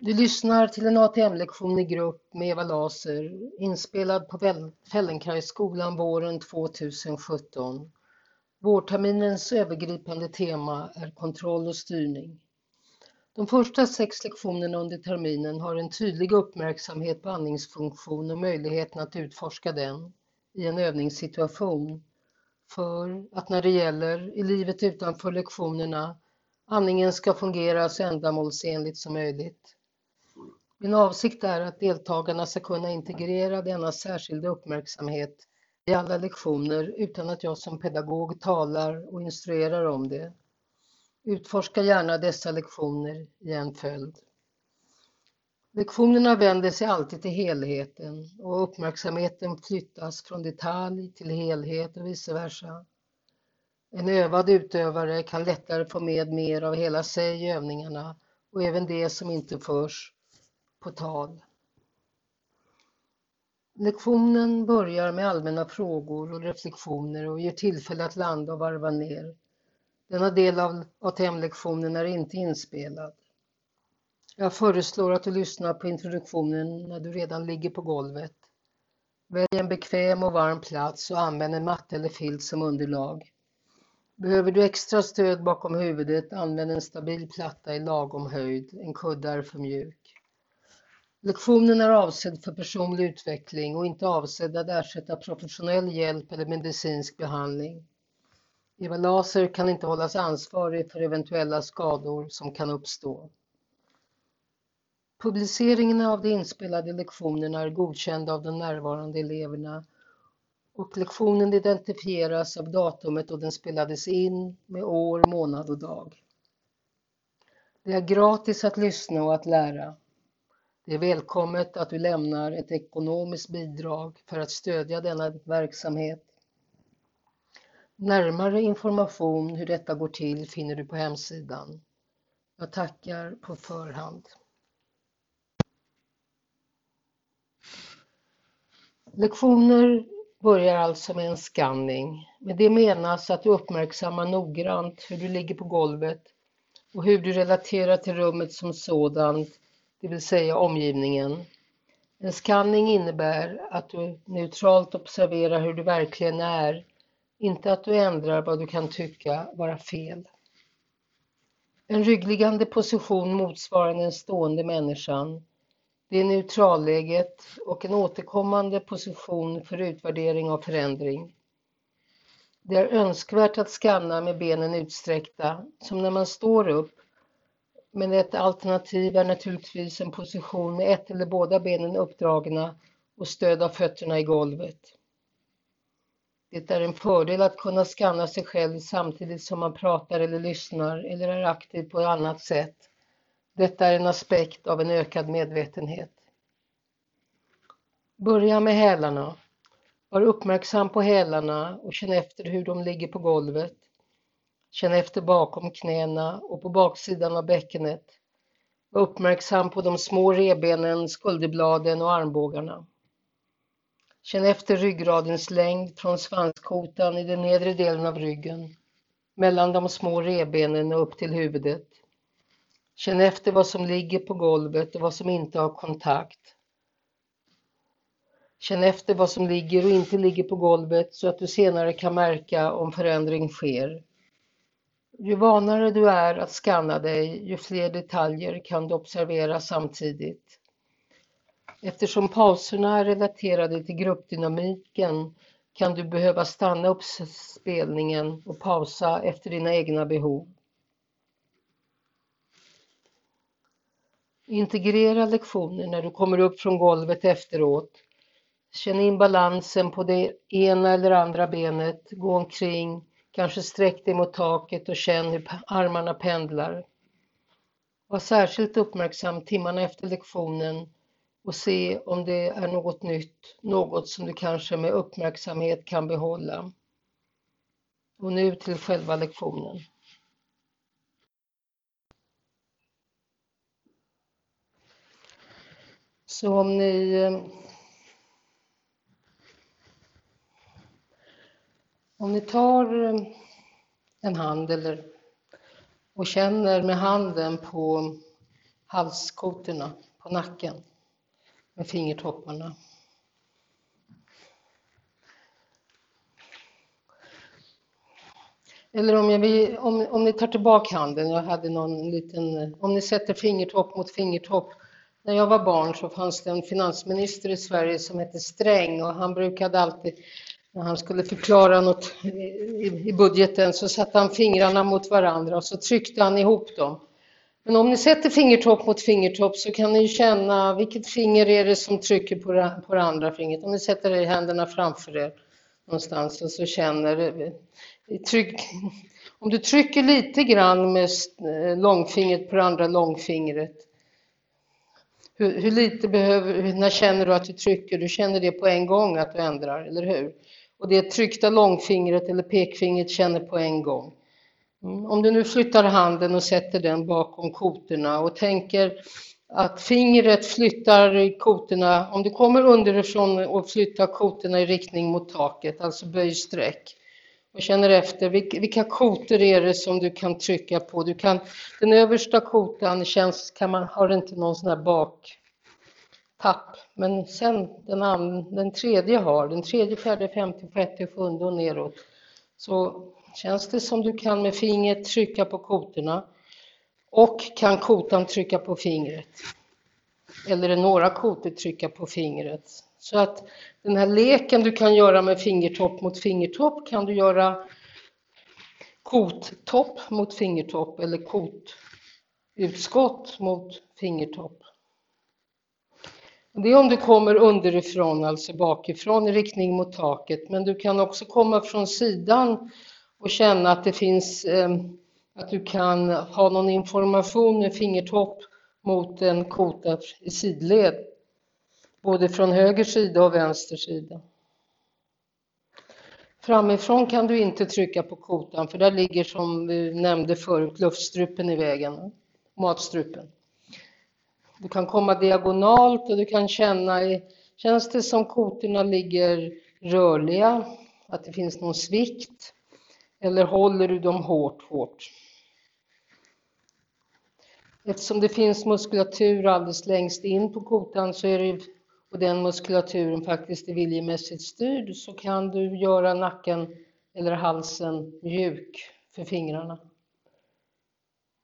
Du lyssnar till en ATM-lektion i grupp med Eva Laser inspelad på Fällenkrajsskolan våren 2017. Vårterminens övergripande tema är kontroll och styrning. De första sex lektionerna under terminen har en tydlig uppmärksamhet på andningsfunktion och möjligheten att utforska den i en övningssituation. För att när det gäller i livet utanför lektionerna andningen ska fungera så ändamålsenligt som möjligt. Min avsikt är att deltagarna ska kunna integrera denna särskilda uppmärksamhet i alla lektioner utan att jag som pedagog talar och instruerar om det. Utforska gärna dessa lektioner i en följd. Lektionerna vänder sig alltid till helheten och uppmärksamheten flyttas från detalj till helhet och vice versa. En övad utövare kan lättare få med mer av hela sig i övningarna och även det som inte förs på tal. Lektionen börjar med allmänna frågor och reflektioner och ger tillfälle att landa och varva ner. Denna del av ATM-lektionen är inte inspelad. Jag föreslår att du lyssnar på introduktionen när du redan ligger på golvet. Välj en bekväm och varm plats och använd en matta eller filt som underlag. Behöver du extra stöd bakom huvudet, använd en stabil platta i lagom höjd. En kudde är för mjuk. Lektionen är avsedd för personlig utveckling och inte avsedd att ersätta professionell hjälp eller medicinsk behandling. Eva Laser kan inte hållas ansvarig för eventuella skador som kan uppstå. Publiceringen av de inspelade lektionerna är godkända av de närvarande eleverna och lektionen identifieras av datumet då den spelades in med år, månad och dag. Det är gratis att lyssna och att lära. Det är välkommet att du lämnar ett ekonomiskt bidrag för att stödja denna verksamhet. Närmare information hur detta går till finner du på hemsidan. Jag tackar på förhand. Lektioner börjar alltså med en scanning. Med det menas att du uppmärksammar noggrant hur du ligger på golvet och hur du relaterar till rummet som sådant det vill säga omgivningen. En skanning innebär att du neutralt observerar hur du verkligen är, inte att du ändrar vad du kan tycka vara fel. En ryggliggande position motsvarar den stående människan. Det är neutralläget och en återkommande position för utvärdering av förändring. Det är önskvärt att skanna med benen utsträckta, som när man står upp men ett alternativ är naturligtvis en position med ett eller båda benen uppdragna och stöd av fötterna i golvet. Det är en fördel att kunna skanna sig själv samtidigt som man pratar eller lyssnar eller är aktiv på ett annat sätt. Detta är en aspekt av en ökad medvetenhet. Börja med hälarna. Var uppmärksam på hälarna och känn efter hur de ligger på golvet. Känn efter bakom knäna och på baksidan av bäckenet. Var uppmärksam på de små rebenen, skulderbladen och armbågarna. Känn efter ryggradens längd från svanskotan i den nedre delen av ryggen, mellan de små rebenen och upp till huvudet. Känn efter vad som ligger på golvet och vad som inte har kontakt. Känn efter vad som ligger och inte ligger på golvet så att du senare kan märka om förändring sker. Ju vanare du är att skanna dig, ju fler detaljer kan du observera samtidigt. Eftersom pauserna är relaterade till gruppdynamiken kan du behöva stanna upp spelningen och pausa efter dina egna behov. Integrera lektionen när du kommer upp från golvet efteråt. Känn in balansen på det ena eller andra benet, gå omkring, Kanske sträck dig mot taket och känn hur armarna pendlar. Var särskilt uppmärksam timmarna efter lektionen och se om det är något nytt, något som du kanske med uppmärksamhet kan behålla. Och nu till själva lektionen. Så om ni eh, Om ni tar eh, en hand eller, och känner med handen på halskotorna på nacken med fingertopparna. Eller om, jag om, om ni tar tillbaka handen, jag hade någon liten, eh, om ni sätter fingertopp mot fingertopp. När jag var barn så fanns det en finansminister i Sverige som hette Sträng och han brukade alltid, när han skulle förklara något i, budgeten så satte han fingrarna mot varandra och så tryckte han ihop dem. Men om ni sätter fingertopp mot fingertopp så kan ni känna vilket finger är det som trycker på det, på det andra fingret. Om ni sätter händerna framför er någonstans och så känner eh, tryck, om du trycker lite grann med eh, långfingret på det andra långfingret. Hur, hur, lite behöver, när känner du att du trycker? Du känner det på en gång att du ändrar, eller hur? Och det tryckta långfingret eller pekfingret känner på en gång. Mm, om du nu flyttar handen och sätter den bakom kotorna och tänker att fingret flyttar kotorna, om du kommer underifrån och flyttar kotorna i riktning mot taket, alltså böj streck och känner efter vilka kotor är det som du kan trycka på. Du kan, den översta kotan känns, kan man, har inte någon sån här baktapp, men sen den, and, den tredje har, den tredje, fjärde, femte, sjätte, sjunde och neråt. Så känns det som du kan med fingret trycka på kotorna och kan kotan trycka på fingret. Eller några kotor trycka på fingret. Så att den här leken du kan göra med fingertopp mot fingertopp kan du göra kottopp mot fingertopp eller kotutskott mot fingertopp. Det är om du kommer underifrån, alltså bakifrån i riktning mot taket, men du kan också komma från sidan och känna att det finns, eh, att du kan ha någon information med fingertopp mot en kota i sidled både från höger sida och vänster sida. Framifrån kan du inte trycka på kotan för där ligger som vi nämnde förut luftstrupen i vägen, matstrupen. Du kan komma diagonalt och du kan känna, känns det som kotorna ligger rörliga, att det finns någon svikt eller håller du dem hårt, hårt? Eftersom det finns muskulatur alldeles längst in på kotan så är det och den muskulaturen faktiskt är viljemässigt styrd så kan du göra nacken eller halsen mjuk för fingrarna.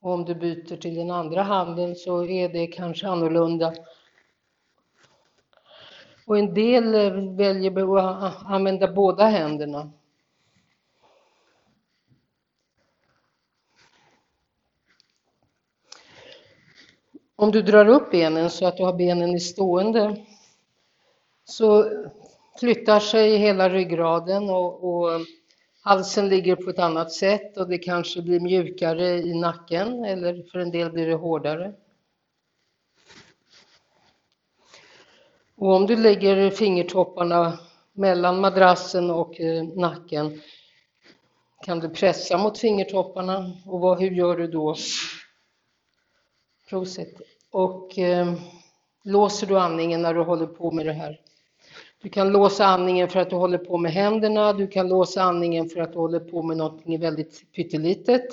Och om du byter till den andra handen så är det kanske annorlunda. Och en del eh, väljer att använda båda händerna. Om du drar upp benen så att du har benen i stående så flyttar sig hela ryggraden och, och, halsen ligger på ett annat sätt och det kanske blir mjukare i nacken eller för en del blir det hårdare. Och om du lägger fingertopparna mellan madrassen och eh, nacken kan du pressa mot fingertopparna och vad, hur gör du då? Prosit. Och eh, låser du andningen när du håller på med det här? Du kan låsa andningen för att du håller på med händerna, du kan låsa andningen för att du håller på med något väldigt pyttelitet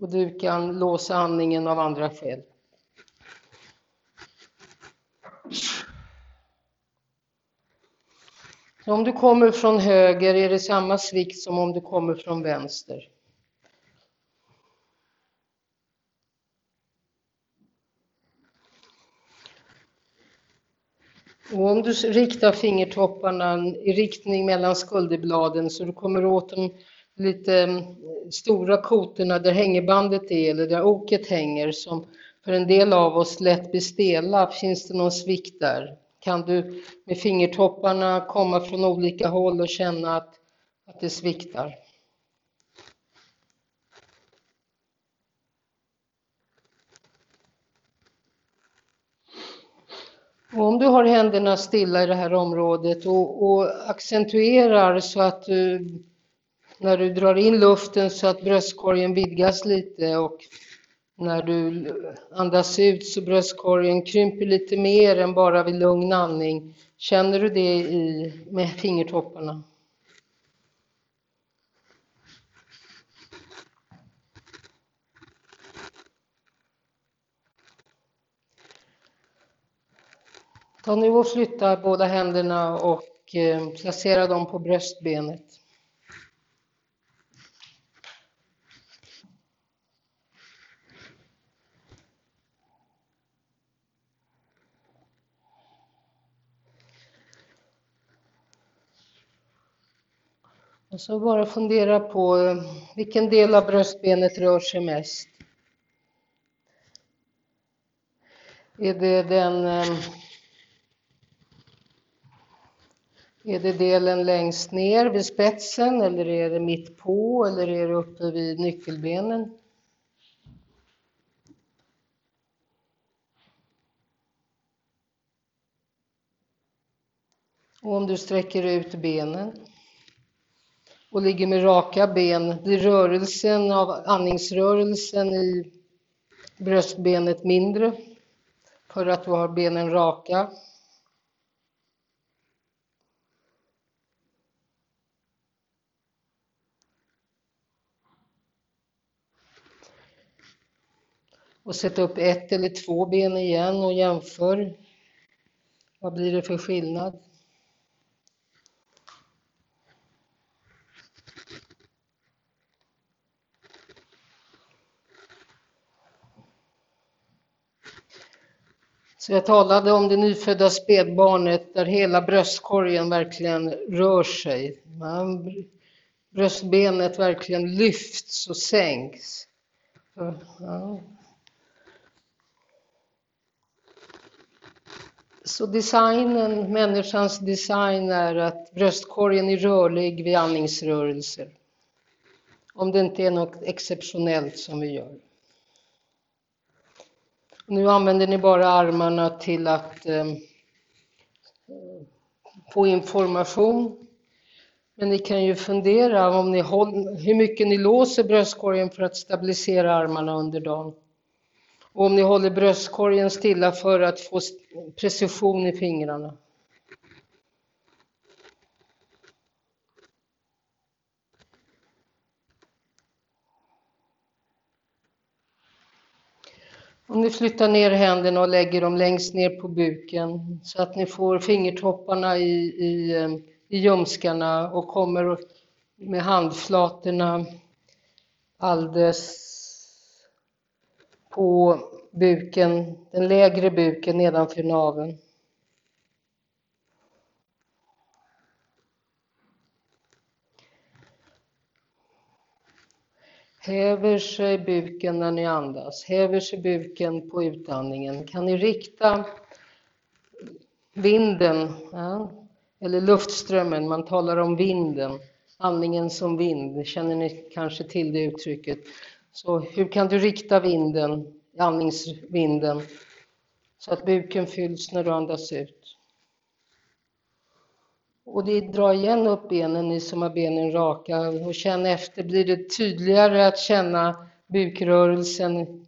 och du kan låsa andningen av andra skäl. om du kommer från höger är det samma svikt som om du kommer från vänster. Och om du riktar fingertopparna i riktning mellan skulderbladen så du kommer åt de lite mm, stora kotorna där hängebandet är eller där oket hänger som för en del av oss lätt blir stela. Finns det någon svikt där? Kan du med fingertopparna komma från olika håll och känna att, att det sviktar? Och om du har händerna stilla i det här området och, och accentuerar så att du, när du drar in luften så att bröstkorgen vidgas lite och när du andas ut så bröstkorgen krymper lite mer än bara vid lugn andning. Känner du det i, med fingertopparna? Ta nu och flytta båda händerna och eh, placera dem på bröstbenet. Och så bara fundera på eh, vilken del av bröstbenet rör sig mest. Är det den eh, är det delen längst ner vid spetsen eller är det mitt på eller är det uppe vid nyckelbenen? Och om du sträcker ut benen och ligger med raka ben blir rörelsen av andningsrörelsen i bröstbenet mindre för att du har benen raka. Och sätt upp ett eller två ben igen och jämför. Vad blir det för skillnad? Så jag talade om det nyfödda spädbarnet där hela bröstkorgen verkligen rör sig. Bröstbenet verkligen lyfts och sänks. Ja. Så designen, människans design är att bröstkorgen är rörlig vid andningsrörelser. Om det inte är något exceptionellt som vi gör. Nu använder ni bara armarna till att eh, få information. Men ni kan ju fundera om ni håller, hur mycket ni låser bröstkorgen för att stabilisera armarna under dagen. Och om ni håller bröstkorgen stilla för att få precision i fingrarna. Om ni flyttar ner händerna och lägger dem längst ner på buken så att ni får fingertopparna i, i, eh, i ljumskarna och kommer med handflatorna alldeles på buken, den lägre buken nedanför naveln. Häver sig buken när ni andas, häver sig buken på utandningen. Kan ni rikta vinden, ja, eller luftströmmen, man talar om vinden, andningen som vind, känner ni kanske till det uttrycket. Så hur kan du rikta vinden, andningsvinden, så att buken fylls när du andas ut? Och det drar igen upp benen, ni som har benen raka, och känn efter, blir det tydligare att känna bukrörelsen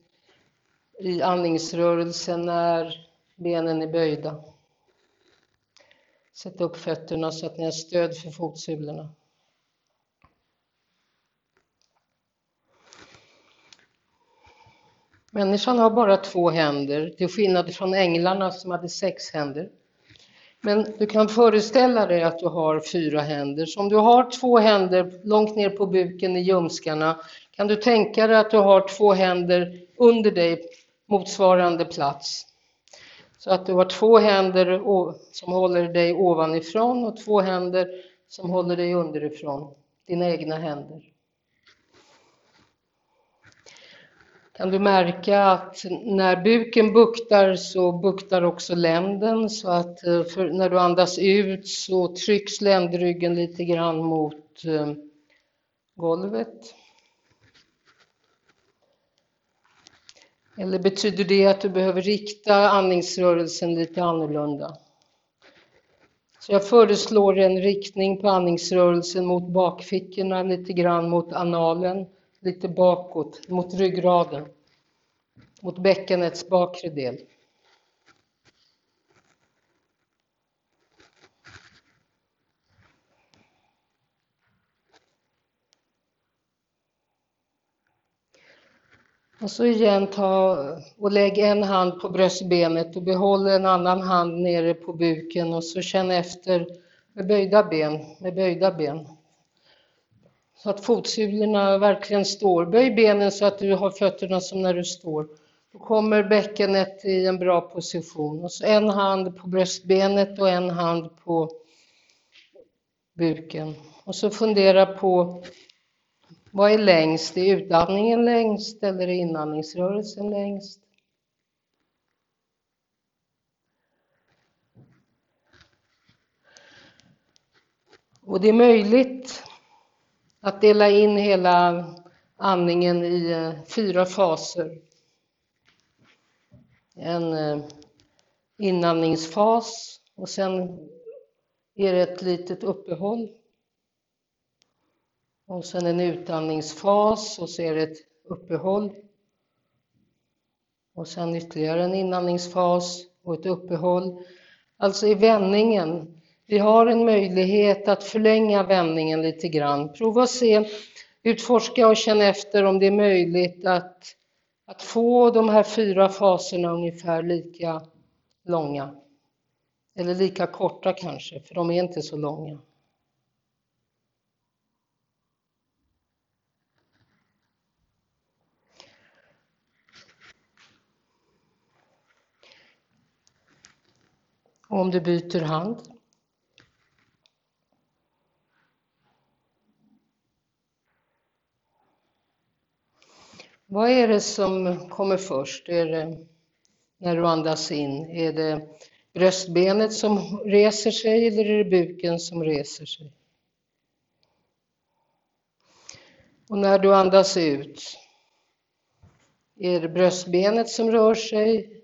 i andningsrörelsen när benen är böjda. Sätt upp fötterna så att ni har stöd för fotsulorna. Människan har bara två händer, till skillnad från änglarna som hade sex händer. Men du kan föreställa dig att du har fyra händer. Så om du har två händer långt ner på buken i ljumskarna kan du tänka dig att du har två händer under dig motsvarande plats. Så att du har två händer som håller dig ovanifrån och två händer som håller dig underifrån, dina egna händer. Kan du märka att när buken buktar så buktar också länden så att eh, när du andas ut så trycks ländryggen lite grann mot eh, golvet. Eller betyder det att du behöver rikta andningsrörelsen lite annorlunda? Så jag föreslår en riktning på andningsrörelsen mot bakfickorna, lite grann mot analen lite bakåt mot ryggraden, mot bäckenets bakre del. Och så igen ta och lägg en hand på bröstbenet och behåll en annan hand nere på buken och så känn efter med böjda ben, med böjda ben. Så att fotsulorna verkligen står. Böj benen så att du har fötterna som när du står. Då kommer bäckenet i en bra position. Och så en hand på bröstbenet och en hand på buken. Och så fundera på vad är längst? Är utandningen längst eller är inandningsrörelsen längst? Och det är möjligt att dela in hela andningen i eh, fyra faser. En eh, inandningsfas och sen är det ett litet uppehåll. Och sen en utandningsfas och så är det ett uppehåll. Och sen ytterligare en inandningsfas och ett uppehåll. Alltså i vändningen vi har en möjlighet att förlänga vändningen lite grann. Prova att se, utforska och känna efter om det är möjligt att, att få de här fyra faserna ungefär lika långa. Eller lika korta kanske, för de är inte så långa. Och om du byter hand Vad är det som kommer först? Är det när du andas in? Är det bröstbenet som reser sig eller är det buken som reser sig? Och när du andas ut, är det bröstbenet som rör sig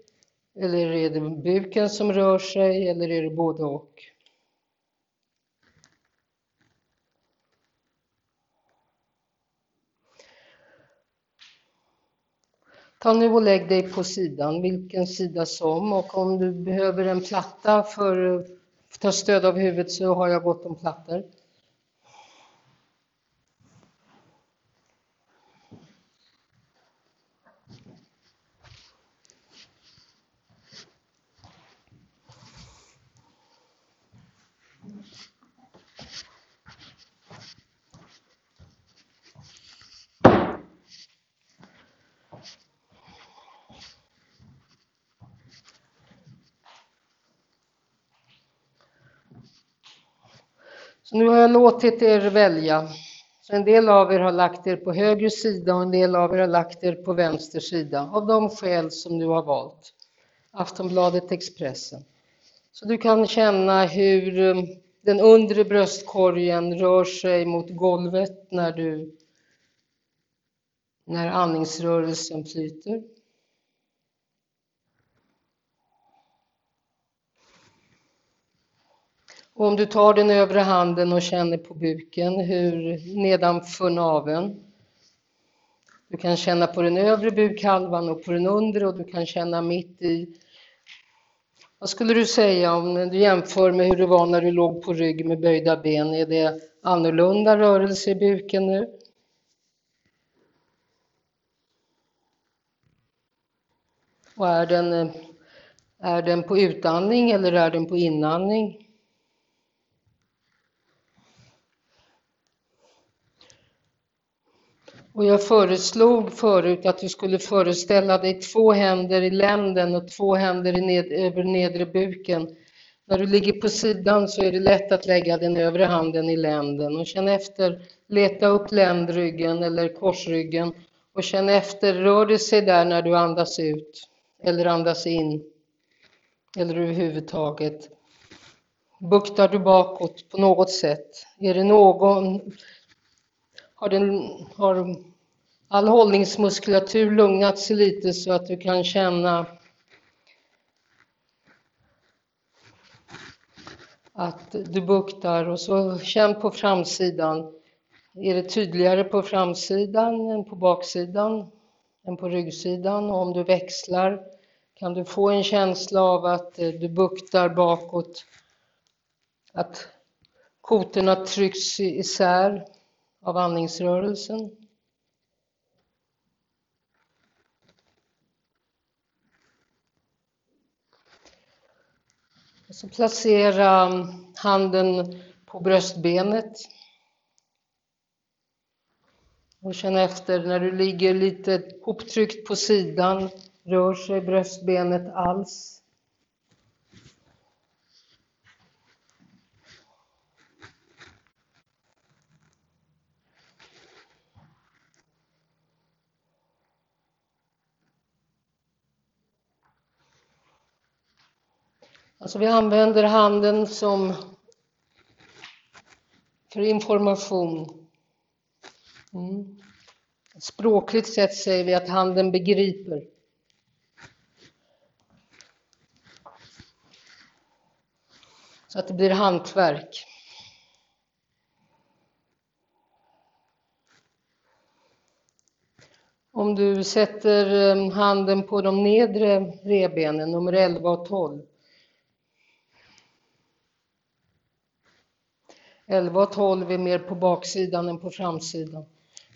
eller är det buken som rör sig eller är det både och? Ta nu och lägg dig på sidan, vilken sida som och om du behöver en platta för att ta stöd av huvudet så har jag gott om plattor. Så nu har jag låtit er välja. Så en del av er har lagt er på höger sida och en del av er har lagt er på vänster sida av de skäl som du har valt. Aftonbladet Expressen. Så du kan känna hur eh, den undre bröstkorgen rör sig mot golvet när du när andningsrörelsen flyter. Och om du tar den övre handen och känner på buken, hur nedanför naveln. Du kan känna på den övre bukhalvan och på den undre och du kan känna mitt i. Vad skulle du säga om du jämför med hur det var när du låg på rygg med böjda ben? Är det annorlunda rörelse i buken nu? Och är den, eh, är den på utandning eller är den på inandning? Och jag föreslog förut att du skulle föreställa dig två händer i länden och två händer i ned, över nedre buken. När du ligger på sidan så är det lätt att lägga den övre handen i länden och känn efter, leta upp ländryggen eller korsryggen och känn efter, rör det sig där när du andas ut eller andas in eller överhuvudtaget. Buktar du bakåt på något sätt? Är det någon har, den, har all hållningsmuskulatur lugnat sig lite så att du kan känna att du buktar och så känn på framsidan. Är det tydligare på framsidan än på baksidan? Än på ryggsidan? Och om du växlar kan du få en känsla av att eh, du buktar bakåt, att kotorna trycks isär av andningsrörelsen. Och så placera handen på bröstbenet. Och känn efter när du ligger lite hoptryckt på sidan, rör sig bröstbenet alls? Alltså vi använder handen som för information. Mm. Språkligt sett säger vi att handen begriper. Så att det blir hantverk. Om du sätter eh, handen på de nedre revbenen, nummer 11 och 12, 11 och 12 är mer på baksidan än på framsidan.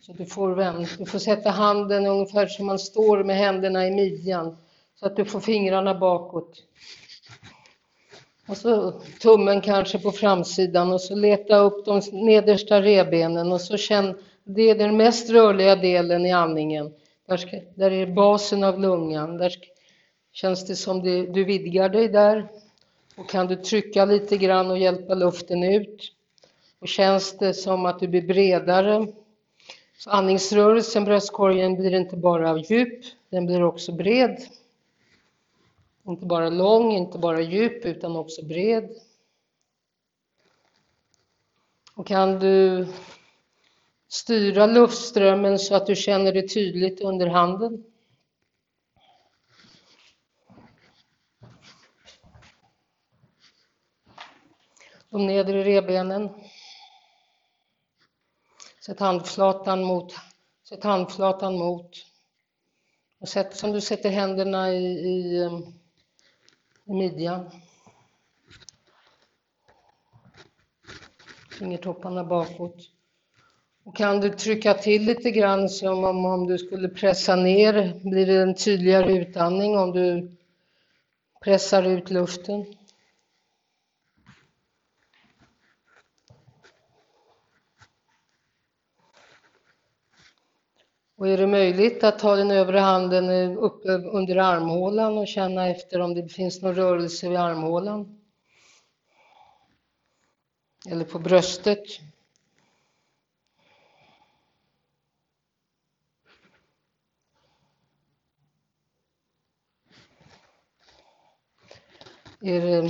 Så du får, du får sätta handen ungefär som man står med händerna i midjan så att du får fingrarna bakåt. Och så tummen kanske på framsidan och så leta upp de nedersta revbenen och så känn, det är den mest rörliga delen i andningen. Där, ska, där är basen av lungan. Där ska, känns det som det, du vidgar dig där. Och kan du trycka lite grann och hjälpa luften ut. Och känns det som att du blir bredare. Så andningsrörelsen, bröstkorgen, blir inte bara djup, den blir också bred. Inte bara lång, inte bara djup, utan också bred. Och kan du styra luftströmmen så att du känner det tydligt under handen. De nedre revbenen. Sätt handflatan mot, sätt handflatan mot. Och sätt som du sätter händerna i, i, um, i midjan. Fingertopparna bakåt. Och kan du trycka till lite grann som om, om du skulle pressa ner, blir det en tydligare utandning om du pressar ut luften. Och är det möjligt att ta den övre handen uppe under armhålan och känna efter om det finns någon rörelse vid armhålan? Eller på bröstet?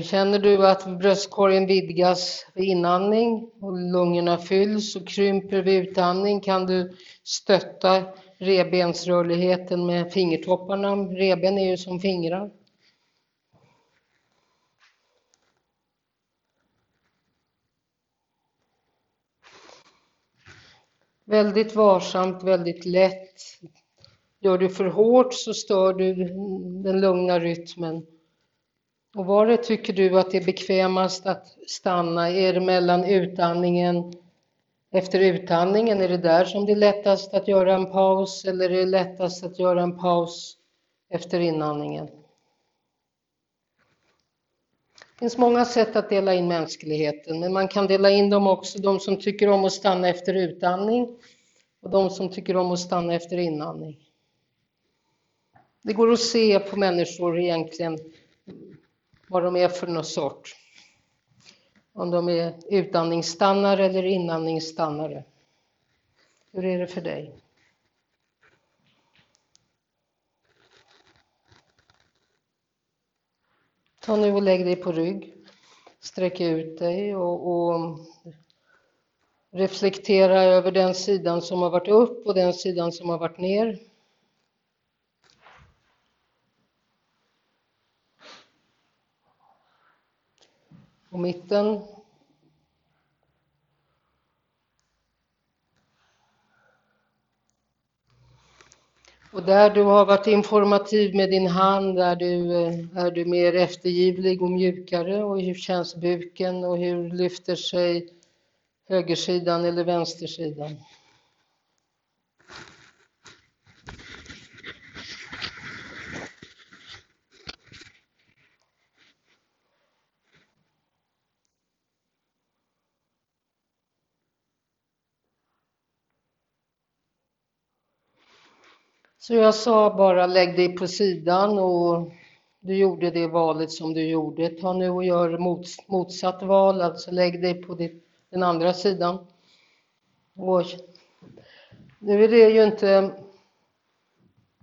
Känner du att bröstkorgen vidgas vid inandning och lungorna fylls och krymper vid utandning kan du stötta revbensrörligheten med fingertopparna. Reben är ju som fingrar. Väldigt varsamt, väldigt lätt. Gör du för hårt så stör du den lugna rytmen. Och var det tycker du att det är bekvämast att stanna? Är det mellan utandningen efter utandningen? Är det där som det är lättast att göra en paus eller är det lättast att göra en paus efter inandningen? Det finns många sätt att dela in mänskligheten, men man kan dela in dem också, de som tycker om att stanna efter utandning och de som tycker om att stanna efter inandning. Det går att se på människor egentligen vad de är för någon sort. Om de är utandningsstannare eller inandningsstannare. Hur är det för dig? Ta nu och lägg dig på rygg. Sträck ut dig och, och reflektera över den sidan som har varit upp och den sidan som har varit ner. På mitten. Och där du har varit informativ med din hand är du, eh, är du mer eftergivlig och mjukare och hur känns buken och hur lyfter sig högersidan eller vänstersidan? Så jag sa bara lägg dig på sidan och du gjorde det valet som du gjorde. Ta nu och gör mots, motsatt val, alltså lägg dig på ditt, den andra sidan. Och nu är det ju inte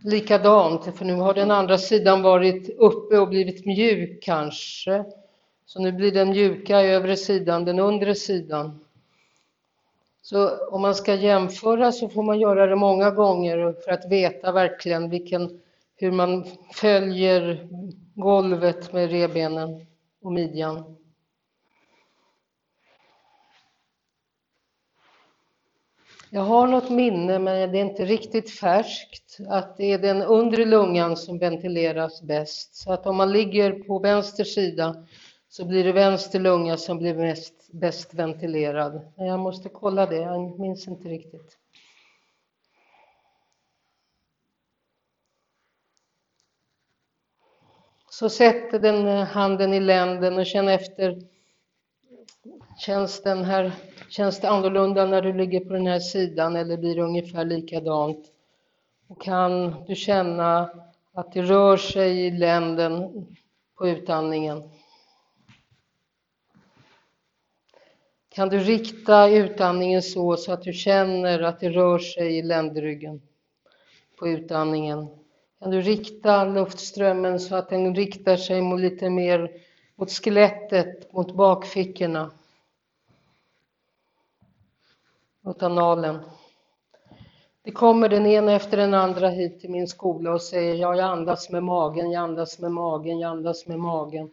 likadant, för nu har den andra sidan varit uppe och blivit mjuk kanske. Så nu blir den mjuka övre sidan, den undre sidan. Så om man ska jämföra så får man göra det många gånger för att veta verkligen vilken, hur man följer golvet med rebenen och midjan. Jag har något minne, men det är inte riktigt färskt, att det är den undre lungan som ventileras bäst. Så att om man ligger på vänster sida så blir det vänster lunga som blir mest, bäst ventilerad. Men jag måste kolla det, jag minns inte riktigt. Så sätt den handen i länden och känn efter. Känns, den här, känns det annorlunda när du ligger på den här sidan eller blir det ungefär likadant? Och kan du känna att det rör sig i länden på utandningen? Kan du rikta utandningen så, så att du känner att det rör sig i ländryggen på utandningen? Kan du rikta luftströmmen så att den riktar sig mot lite mer mot skelettet, mot bakfickorna? Mot analen. Det kommer den ena efter den andra hit till min skola och säger ja, jag andas med magen, jag andas med magen, jag andas med magen.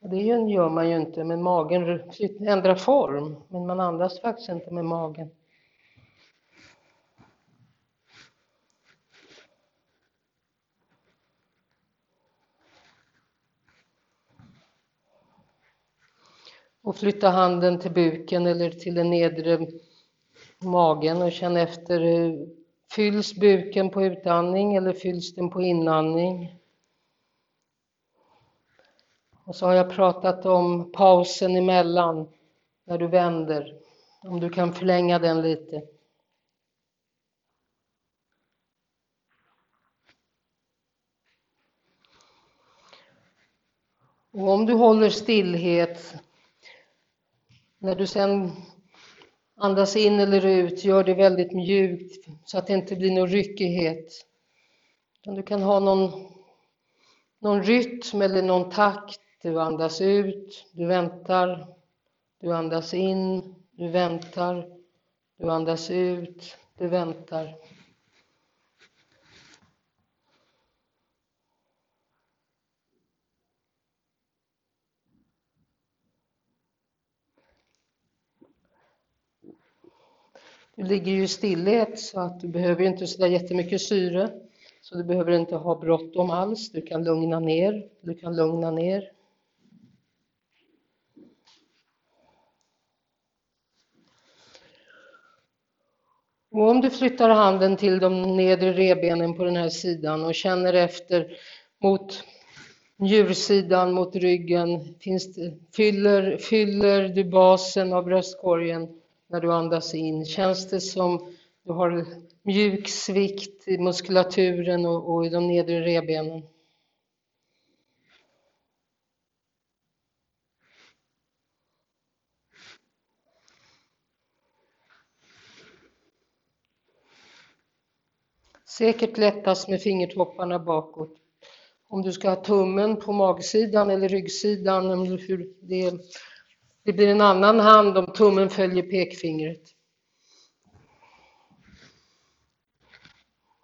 Det gör man ju inte, men magen ändrar form. Men man andas faktiskt inte med magen. Och flytta handen till buken eller till den nedre magen och känn efter. Eh, fylls buken på utandning eller fylls den på inandning? Och så har jag pratat om pausen emellan när du vänder. Om du kan förlänga den lite. Och om du håller stillhet, när du sen andas in eller ut, gör det väldigt mjukt så att det inte blir någon ryckighet. Du kan ha någon, någon rytm eller någon takt du andas ut, du väntar, du andas in, du väntar, du andas ut, du väntar. Du ligger ju i stillhet så att du behöver inte så där jättemycket syre. Så du behöver inte ha bråttom alls. Du kan lugna ner. Du kan lugna ner. Och om du flyttar handen till de nedre revbenen på den här sidan och känner efter mot njursidan, mot ryggen, finns det, fyller, fyller du basen av bröstkorgen när du andas in? Känns det som du har mjuk svikt i muskulaturen och, och i de nedre revbenen? Säkert lättast med fingertopparna bakåt. Om du ska ha tummen på magsidan eller ryggsidan, hur det, det blir en annan hand om tummen följer pekfingret.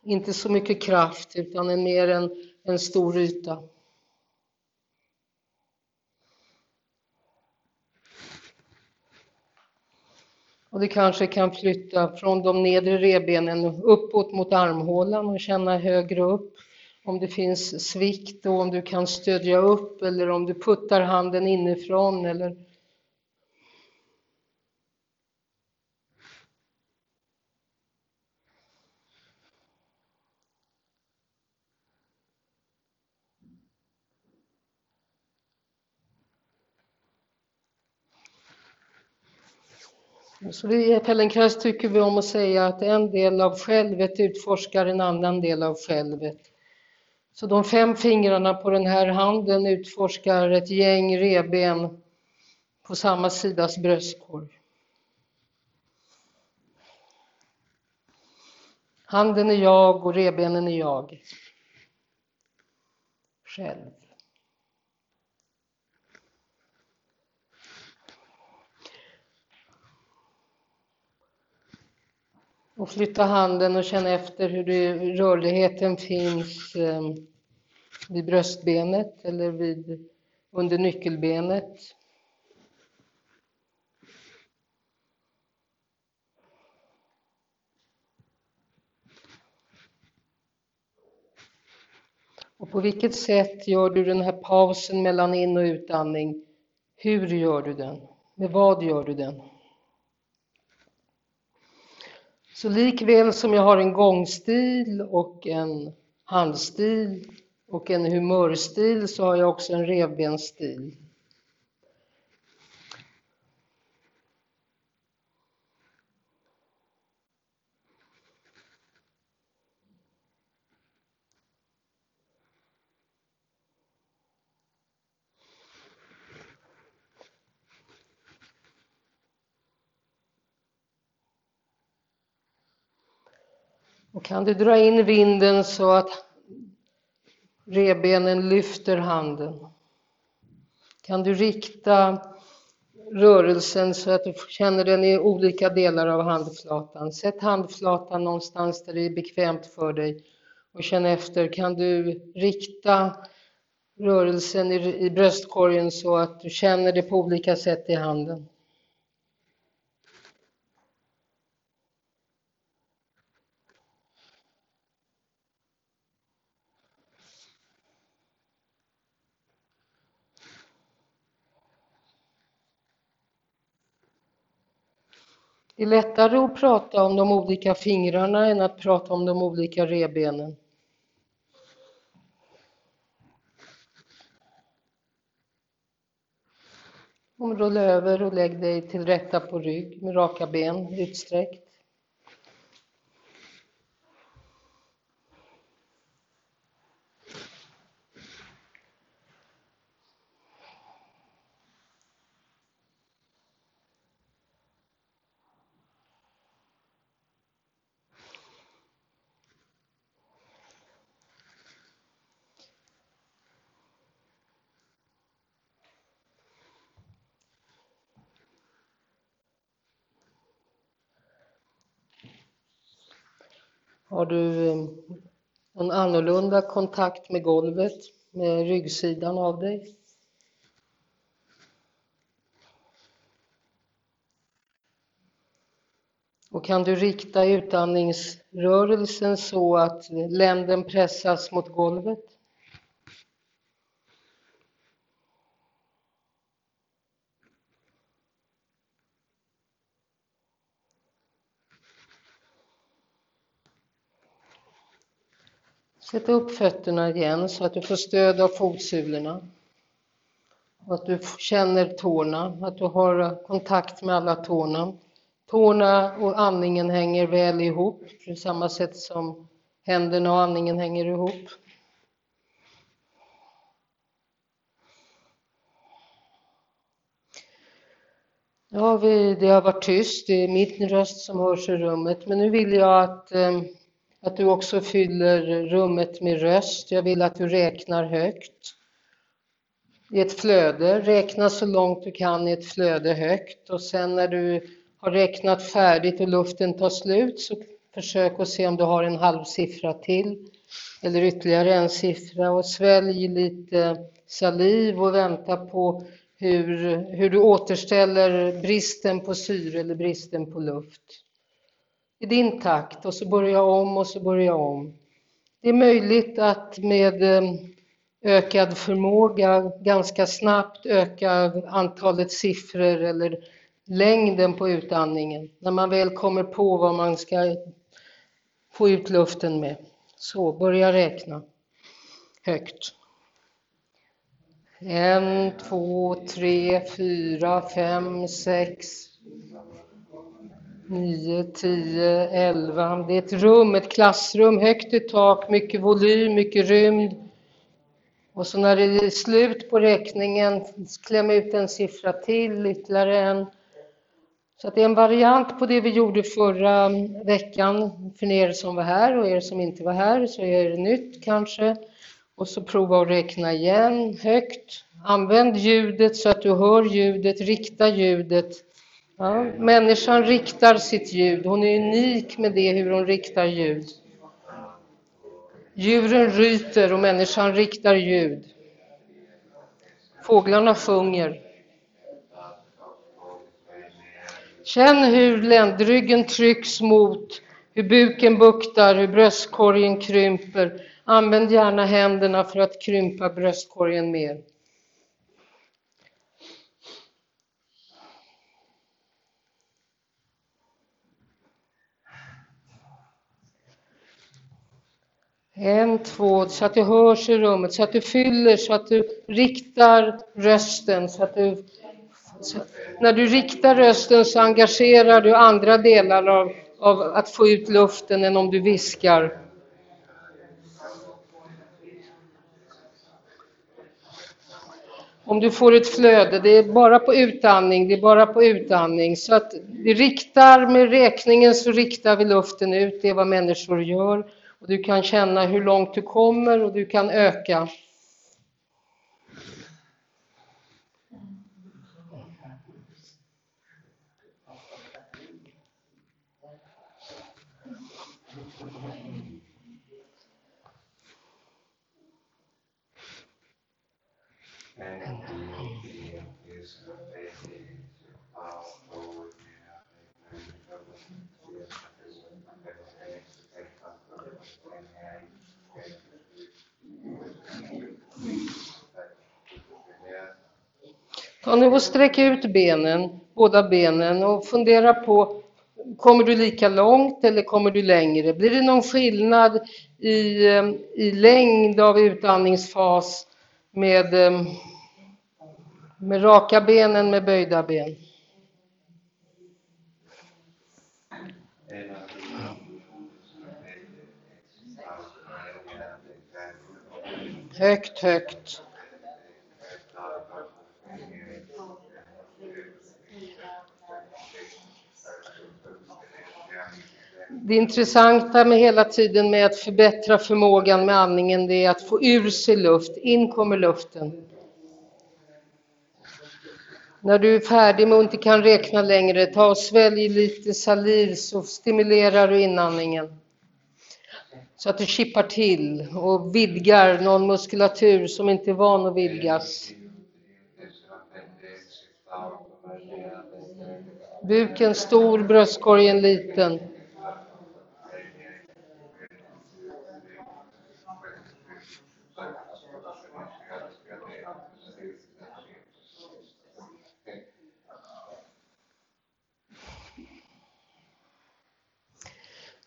Inte så mycket kraft utan en mer en, en stor yta. Och du kanske kan flytta från de nedre revbenen uppåt mot armhålan och känna högre upp. Om det finns svikt och om du kan stödja upp eller om du puttar handen inifrån eller Så vi i Feldenkrais tycker vi om att säga att en del av självet utforskar en annan del av självet. Så de fem fingrarna på den här handen utforskar ett gäng reben på samma sidas bröstkorg. Handen är jag och rebenen är jag. Själv. Och flytta handen och känna efter hur det, rörligheten finns eh, vid bröstbenet eller vid, under nyckelbenet. Och på vilket sätt gör du den här pausen mellan in och utandning? Hur gör du den? Med vad gör du den? Så likväl som jag har en gångstil och en handstil och en humörstil så har jag också en revbensstil. Och kan du dra in vinden så att rebenen lyfter handen? Kan du rikta rörelsen så att du känner den i olika delar av handflatan? Sätt handflatan någonstans där det är bekvämt för dig och känn efter. Kan du rikta rörelsen i, bröstkorgen så att du känner det på olika sätt i handen? Det är lättare att prata om de olika fingrarna än att prata om de olika rebenen. Rulla över och lägg dig till rätta på rygg med raka ben utsträckt. Har du eh, en annorlunda kontakt med golvet, med ryggsidan av dig? Och kan du rikta utandningsrörelsen så att länden pressas mot golvet? Sätt upp fötterna igen så att du får stöd av fotsulorna. Och att du känner tårna, att du har kontakt med alla tårna. Tårna och andningen hänger väl ihop, på samma sätt som händerna och andningen hänger ihop. Ja, det har varit tyst, det är min röst som hörs i rummet, men nu vill jag att eh, att du också fyller rummet med röst. Jag vill att du räknar högt. I ett flöde, räkna så långt du kan i ett flöde högt och sen när du har räknat färdigt och luften tar slut så försök att se om du har en halv siffra till eller ytterligare en siffra och svälj lite saliv och vänta på hur, hur du återställer bristen på syre eller bristen på luft i din takt och så börja om och så börja om. Det är möjligt att med eh, ökad förmåga ganska snabbt öka antalet siffror eller längden på utandningen när man väl kommer på vad man ska få ut luften med. Så, börja räkna högt. En, två, tre, fyra, fem, sex, 9, 10, 11. Det är ett rum, ett klassrum, högt i tak, mycket volym, mycket rymd. Och så när det är slut på räkningen, kläm ut en siffra till, ytterligare en. Så det är en variant på det vi gjorde förra veckan för er som var här och er som inte var här så är det nytt kanske. Och så prova att räkna igen högt. Använd ljudet så att du hör ljudet, rikta ljudet. Ja, människan riktar sitt ljud, hon är unik med det hur hon riktar ljud. Djuren ryter och människan riktar ljud. Fåglarna sjunger. Känn hur ländryggen trycks mot, hur buken buktar, hur bröstkorgen krymper. Använd gärna händerna för att krympa bröstkorgen mer. En, två, så att det hörs i rummet, så att du fyller, så att du riktar rösten, så att du så när du riktar rösten så engagerar du andra delar av, av att få ut luften än om du viskar. Om du får ett flöde, det är bara på utandning, det är bara på utandning. Så att vi riktar med räkningen så riktar vi luften ut, det är vad människor gör. Och du kan känna hur långt du kommer och du kan öka. Ta nu och sträck ut benen, båda benen och fundera på Kommer du lika långt eller kommer du längre? Blir det någon skillnad i, eh, i längd av utandningsfas med, eh, med raka benen med böjda ben? Högt, högt. Det intressanta med hela tiden med att förbättra förmågan med andningen det är att få ur sig luft. In kommer luften. När du är färdig men och inte kan räkna längre, ta och svälj lite saliv så stimulerar du inandningen. Så att du chippar till och vidgar någon muskulatur som inte är van att vidgas. Buken stor, bröstkorgen liten.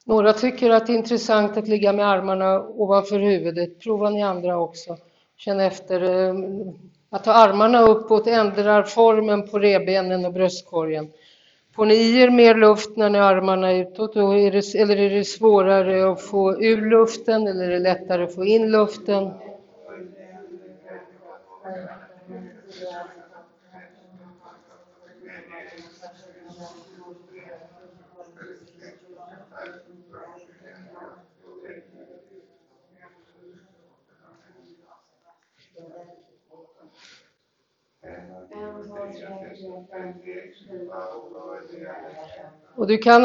Några tycker att det är intressant att ligga med armarna ovanför huvudet. Prova ni andra också. Känn efter. Eh, att ha armarna uppåt ändrar formen på rebenen och bröstkorgen. Får ni i er mer luft när ni har armarna utåt är det, eller är det svårare att få ur luften eller är det lättare att få in luften? Och du kan,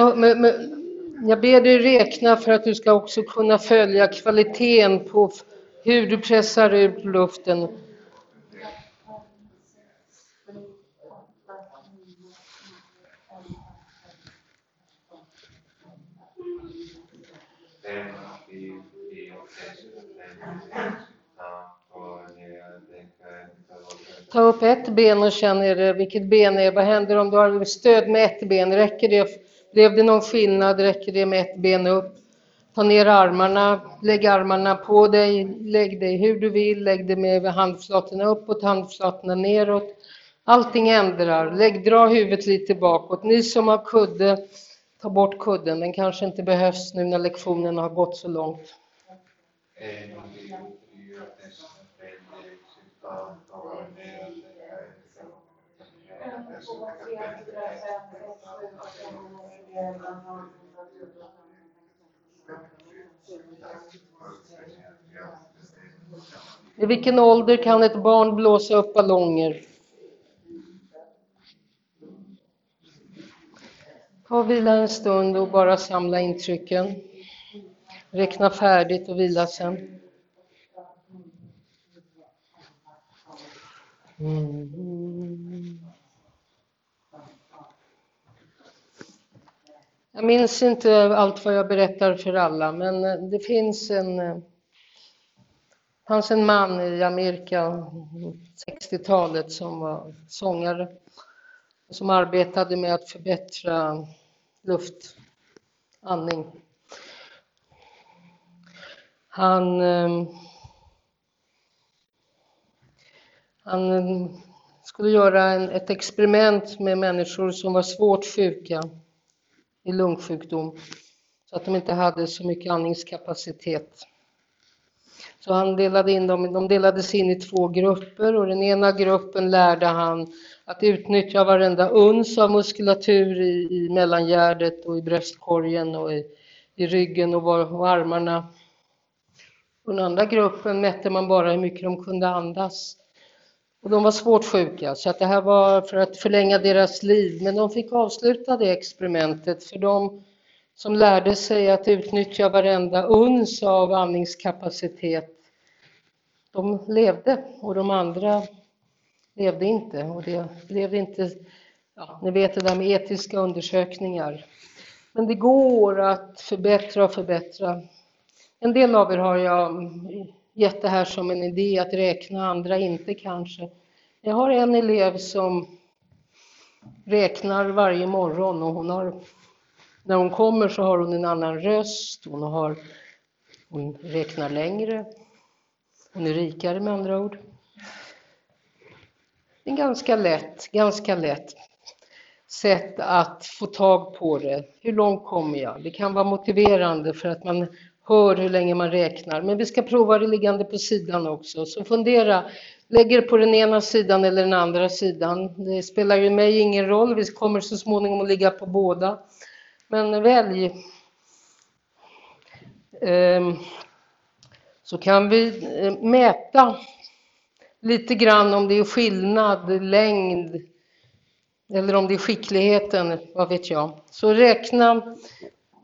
jag ber dig räkna för att du ska också kunna följa kvaliteten på hur du pressar ut luften. Eh, Ta upp ett ben och känn eh, vilket ben är Vad händer om du har stöd med ett ben? Räcker det? Blev det någon skillnad? Räcker det med ett ben upp? Ta ner armarna, lägg armarna på dig, lägg dig hur du vill, lägg dig med handflatorna uppåt, handflatorna neråt. Allting ändrar. Lägg, dra huvudet lite bakåt. Ni som har kudde, Ta bort kudden, den kanske inte behövs nu när lektionen har gått så långt. I vilken ålder kan ett barn blåsa upp ballonger? Ta och vila en stund och bara samla intrycken. Räkna färdigt och vila sen. Mm. Jag minns inte allt vad jag berättar för alla, men eh, det finns en eh, det fanns en man i Amerika 60-talet som var sångare som arbetade med att förbättra luftandning. Han, eh, han skulle göra en, ett experiment med människor som var svårt sjuka i lungsjukdom så att de inte hade så mycket andningskapacitet. Så han delade in dem, de delades in i två grupper och den ena gruppen lärde han att utnyttja varenda uns av muskulatur i, i mellangärdet och i bröstkorgen och i, i ryggen och, var, och armarna. Och den andra gruppen mätte man bara hur mycket de kunde andas. Och de var svårt sjuka, så att det här var för att förlänga deras liv. Men de fick avsluta det experimentet, för de som lärde sig att utnyttja varenda uns av andningskapacitet, de levde och de andra levde inte. Och det blev inte, ja, ni vet det där med etiska undersökningar. Men det går att förbättra och förbättra. En del av er har jag gett det här som en idé att räkna, andra inte kanske. Jag har en elev som räknar varje morgon och hon har, när hon kommer så har hon en annan röst, hon, har, hon räknar längre, hon är rikare med andra ord. Det är ganska lätt, ganska lätt sätt att få tag på det. Hur långt kommer jag? Det kan vara motiverande för att man hör hur länge man räknar. Men vi ska prova det liggande på sidan också. Så fundera, lägger på den ena sidan eller den andra sidan. Det spelar ju mig ingen roll, vi kommer så småningom att ligga på båda. Men välj. Ehm, så kan vi eh, mäta lite grann om det är skillnad, längd eller om det är skickligheten, vad vet jag. Så räkna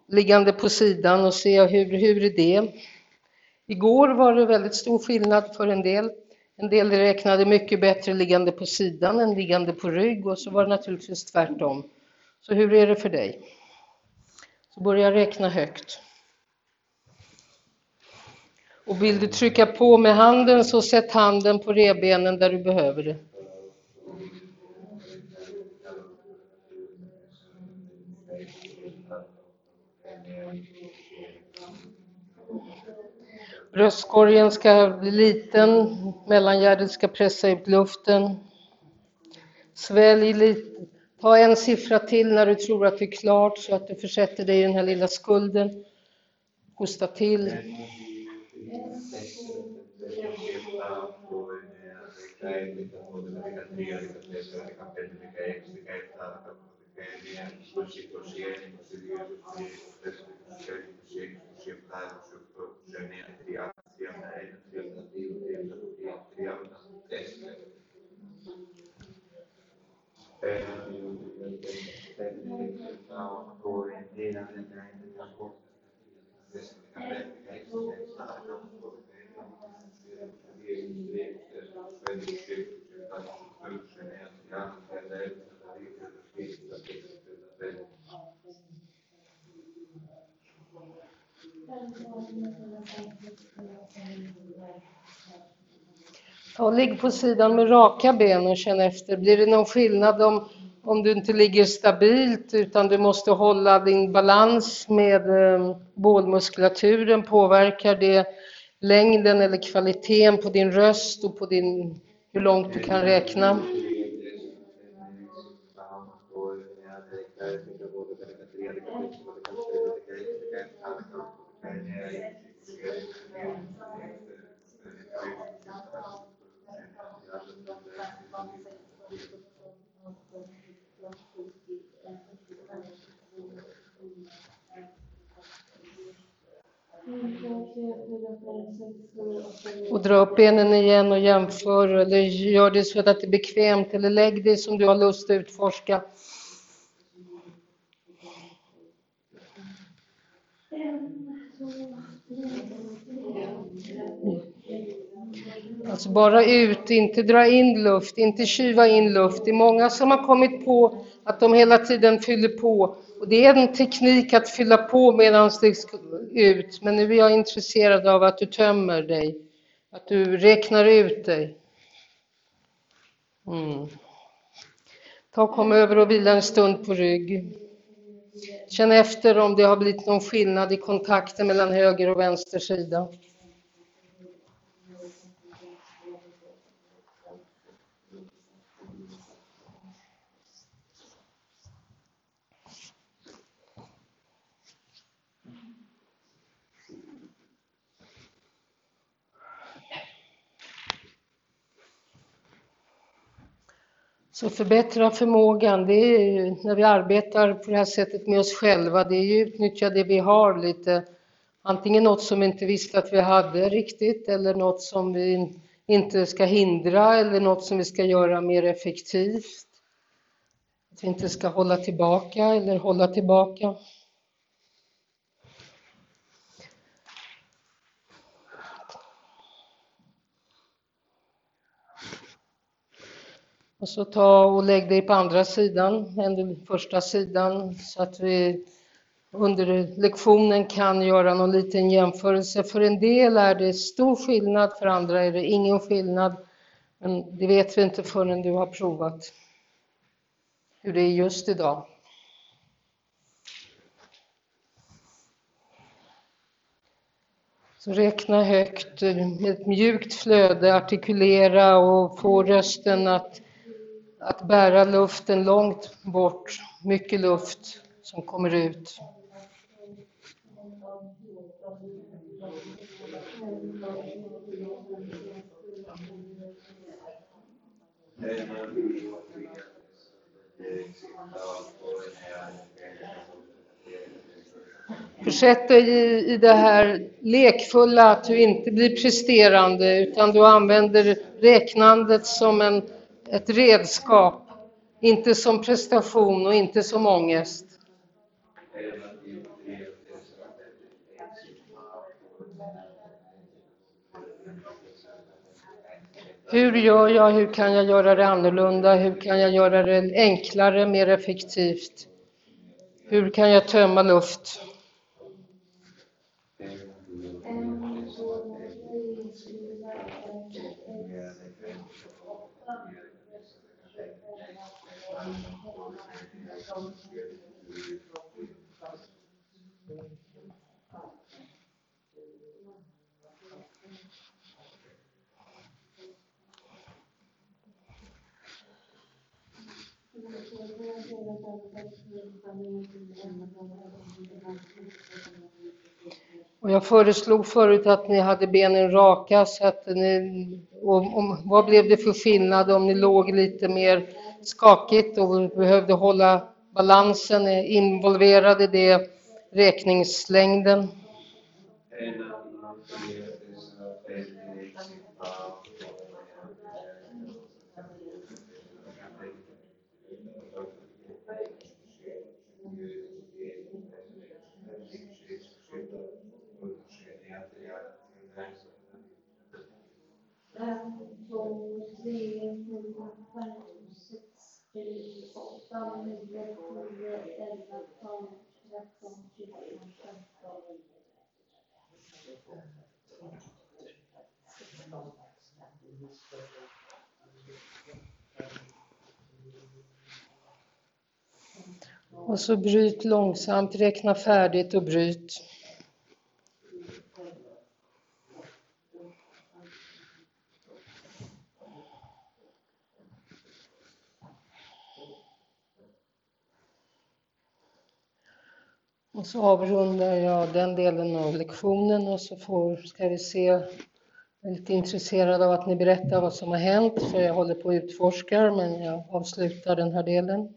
liggande på sidan och se hur, hur är det. Igår var det väldigt stor skillnad för en del. En del räknade mycket bättre liggande på sidan än liggande på rygg och så var det naturligtvis tvärtom. Så hur är det för dig? Så börja räkna högt. Och vill du trycka på med handen så sätt handen på revbenen där du behöver det. Bröstkorgen ska bli liten, mellangärdet ska pressa ut luften. Svälj lite. Ta en siffra till när du tror att det är klart så att du försätter dig i den här lilla skulden. Hosta till. έννοια του 21, 22, 23, 24, 26, 27, 28, 29, 30, 31, 32, 33, 34. Ε, Thank you. Och ligg på sidan med raka ben och känn efter. Blir det någon skillnad om, om du inte ligger stabilt utan du måste hålla din balans med eh, bålmuskulaturen? Påverkar det längden eller kvaliteten på din röst och på din, hur långt du kan räkna? Och dra upp benen igen och jämför eller gör det så att det är bekvämt eller lägg dig som du har lust att utforska. En, Alltså bara ut, inte dra in luft, inte kyva in luft. Det är många som har kommit på att de hela tiden fyller på. Och det är en teknik att fylla på medan det ska ut. Men nu är jag intresserad av att du tömmer dig, att du räknar ut dig. Mm. Ta och kom över och vila en stund på rygg. Känn efter om det har blivit någon skillnad i kontakten mellan höger och vänster sida. Så förbättra förmågan, det är ju när vi arbetar på det här sättet med oss själva, det är ju utnyttja det vi har lite. Antingen något som vi inte visste att vi hade riktigt eller något som vi inte ska hindra eller något som vi ska göra mer effektivt. Att vi inte ska hålla tillbaka eller hålla tillbaka. Och så ta och lägg dig på andra sidan än den första sidan så att vi under lektionen kan göra någon liten jämförelse. För en del är det stor skillnad, för andra är det ingen skillnad. Men det vet vi inte förrän du har provat hur det är just idag. Så räkna högt med ett mjukt flöde, artikulera och få rösten att att bära luften långt bort, mycket luft som kommer ut. Försätt dig i, i det här lekfulla, att du inte blir presterande utan du använder räknandet som en ett redskap, inte som prestation och inte som ångest. Hur gör jag? Hur kan jag göra det annorlunda? Hur kan jag göra det enklare, mer effektivt? Hur kan jag tömma luft? Och jag föreslog förut att ni hade benen raka, så att ni, och, om, vad blev det för skillnad om ni låg lite mer skakigt och behövde hålla balansen, involverade det räkningslängden? Eh, Och så bryt långsamt, räkna färdigt och bryt. Och så avrundar jag den delen av lektionen och så får, ska vi se. Jag är lite intresserad av att ni berättar vad som har hänt, för jag håller på att utforska, men jag avslutar den här delen.